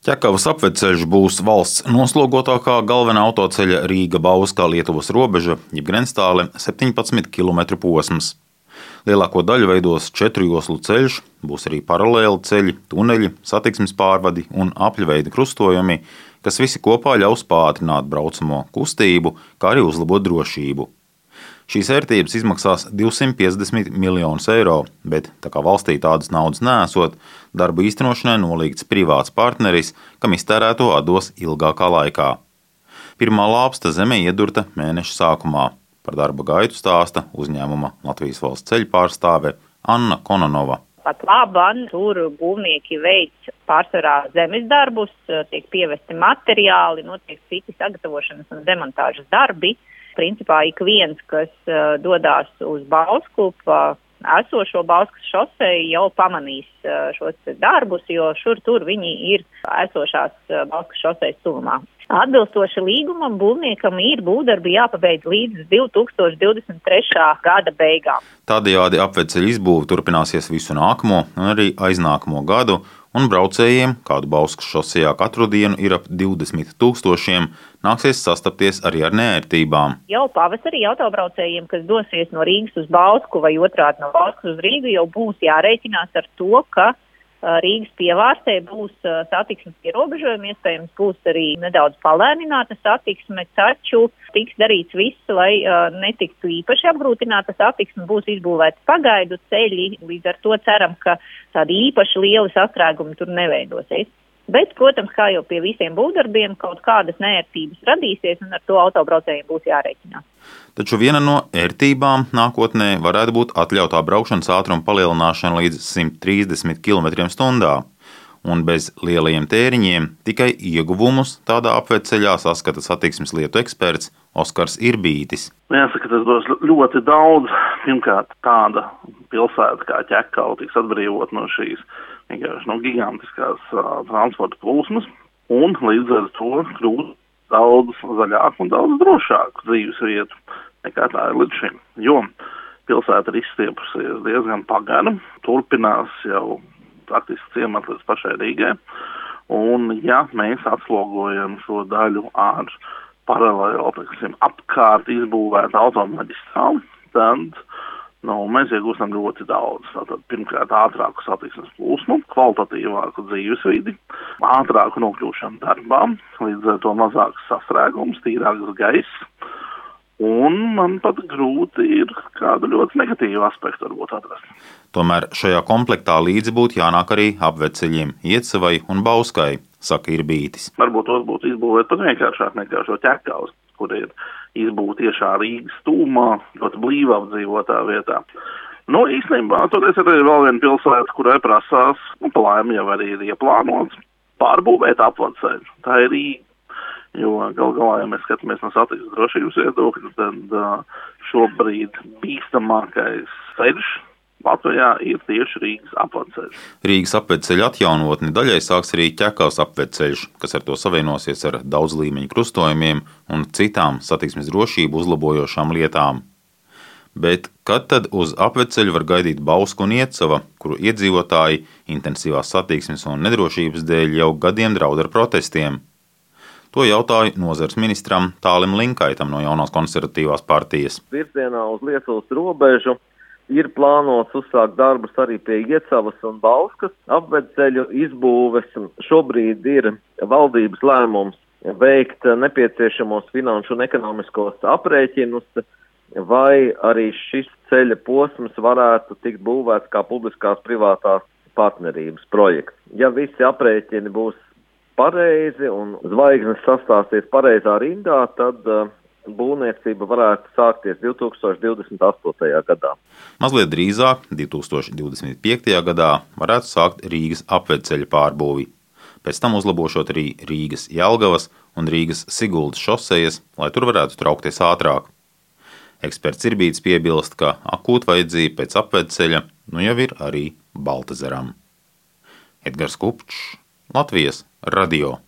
Ķekavas apveceļš būs valsts noslogotākā galvenā autoceļa Rīga Bauskā Lietuvas robeža, jeb grenstāle 17 km posms. Lielāko daļu veidos četru joslu ceļš, būs arī paralēli ceļi, tuneļi, satiksmes pārvadi un apļveida krustojumi, kas visi kopā ļaus pātrināt braucamo kustību, kā arī uzlabot drošību. Šīs vērtības izmaksās 250 miljonus eiro, bet tā kā valstī tādas naudas nesot, darbu īstenošanai nolīgts privāts partneris, kam iztērēto atdos ilgākā laikā. Pirmā lāpsta zeme iedurta mēneša sākumā. Par darba gaitu stāsta uzņēmuma Latvijas valsts ceļu pārstāve Anna Kononova. Pat labi, tur būvnieki veic pārsvarā zemes darbus, tiek pievesti materiāli, notiek citi sagatavošanas un demontāžas darbi principā ik viens, kas uh, dodas uz Bausku pa esošo Bauskas šoseju, jau pamanīs uh, šos darbus, jo šur tur viņi ir esošās uh, Bauskas šosejas tuvumā. Atbilstoši līgumam, būvniekam ir būvdarbi jāpabeidz līdz 2023. gada beigām. Tādējādi apveceļa izbūve turpināsies visu nākamo un arī aiznākamo gadu, un braucējiem, kādu Bauskas šosejā katru dienu ir ap 20 tūkstošiem, nāksies sastapties arī ar nērtībām. Jau pavasarī autobraucējiem, kas dosies no Rīgas uz Bausku vai otrādi no Bauskas uz Rīgu, jau būs jārēķinās ar to, ka Rīgas pievārstē būs satiksmes ierobežojumi, iespējams, būs arī nedaudz palēnināta satiksme, taču tiks darīts viss, lai uh, netiktu īpaši apgrūtināta satiksme, būs izbūvēti pagaidu ceļi, līdz ar to ceram, ka tādi īpaši lieli sastrēgumi tur neveidosies. Bet, protams, kā jau pie visiem būvdarbiem, kaut kādas nērtības radīsies, un ar to autobraucējiem būs jārēķinās. Taču viena no ērtībām nākotnē varētu būt atļautā braukšanas ātruma palielināšana līdz 130 km/h. Un bez lielajiem tēriņiem tikai ieguvumus tādā apveceļā saskata satiksmes lietu eksperts Oskars Irbītis. Jāsaka, tas dos ļoti daudz. Pirmkārt, tāda pilsēta kā Čekau tiks atbrīvot no šīs vienkārši no gigantiskās uh, transporta plūsmas, un līdz ar to kļūst daudz zaļāku un daudz drošāku dzīves vietu nekā tā ir līdz šim. Jo pilsēta ir izstiepusies diezgan pagana, turpinās jau praktiski ciemat līdz pašai Rīgai, un ja mēs atslogojam šo daļu ar paralēli, teiksim, apkārt izbūvētu automaģistrāli, tad Nu, mēs iegūstam ļoti daudz. Tātad, pirmkārt, ātrāku satiksmes plūsmu, kvalitatīvāku dzīvesvidi, ātrāku nokļūšanu darbā, līdz ar to mazāks sastrēgums, tīrāks gaiss. Un man pat grūti ir kādu ļoti negatīvu aspektu varbūt atrast. Tomēr šajā komplektā līdzi būtu jānāk arī apveceļiem Iecevai un Bauskai, saka Irbītis. Varbūt tos būtu izbūvēt pat vienkāršāk nekā šo ķekaus, kur ir izbūvēta tiešā Rīgas stūmā, ļoti blīvā apdzīvotā vietā. Nu, īstenībā tur ir arī vēl viena pilsēta, kurai prasās, nu, palēm jau arī ir ieplānots pārbūvēt apveceļu. Tā ir Rīga. Jo gal galā, ja mēs skatāmies no satiksmes drošības viedokļa, tad uh, šobrīd bīstamākais ceļš Latvijā ir tieši Rīgas apveceļš. Rīgas apveceļa atjaunotni daļai sāks arī ķekās apveceļš, kas ar to savienosies ar daudz līmeņu krustojumiem un citām satiksmes drošību uzlabojošām lietām. Bet kad tad uz apveceļu var gaidīt Bausku un Iecava, kuru iedzīvotāji intensīvās satiksmes un nedrošības dēļ jau gadiem draud ar protestiem? To jautāju nozars ministram Tālim Linkaitam no jaunās konservatīvās partijas. Virzienā uz Lietuvas robežu ir plānots uzsākt darbus arī pie Iecavas un Bauskas apvedceļu izbūves. Šobrīd ir valdības lēmums veikt nepieciešamos finanšu un ekonomiskos aprēķinus, vai arī šis ceļa posms varētu tikt būvēts kā publiskās privātās partnerības projekts. Ja visi aprēķini būs pareizi un zvaigznes sastāsies pareizā rindā, tad uh, būvniecība varētu sākties 2028. gadā. Mazliet drīzāk, 2025. gadā, varētu sākt Rīgas apveceļa pārbūvi. Pēc tam uzlabošot arī Rīgas Jelgavas un Rīgas Siguldas šosejas, lai tur varētu traukties ātrāk. Eksperts Irbīts piebilst, ka akūta vajadzība pēc apveceļa nu jau ir arī Baltazeram. Edgars Kupčs, Latvijas radio.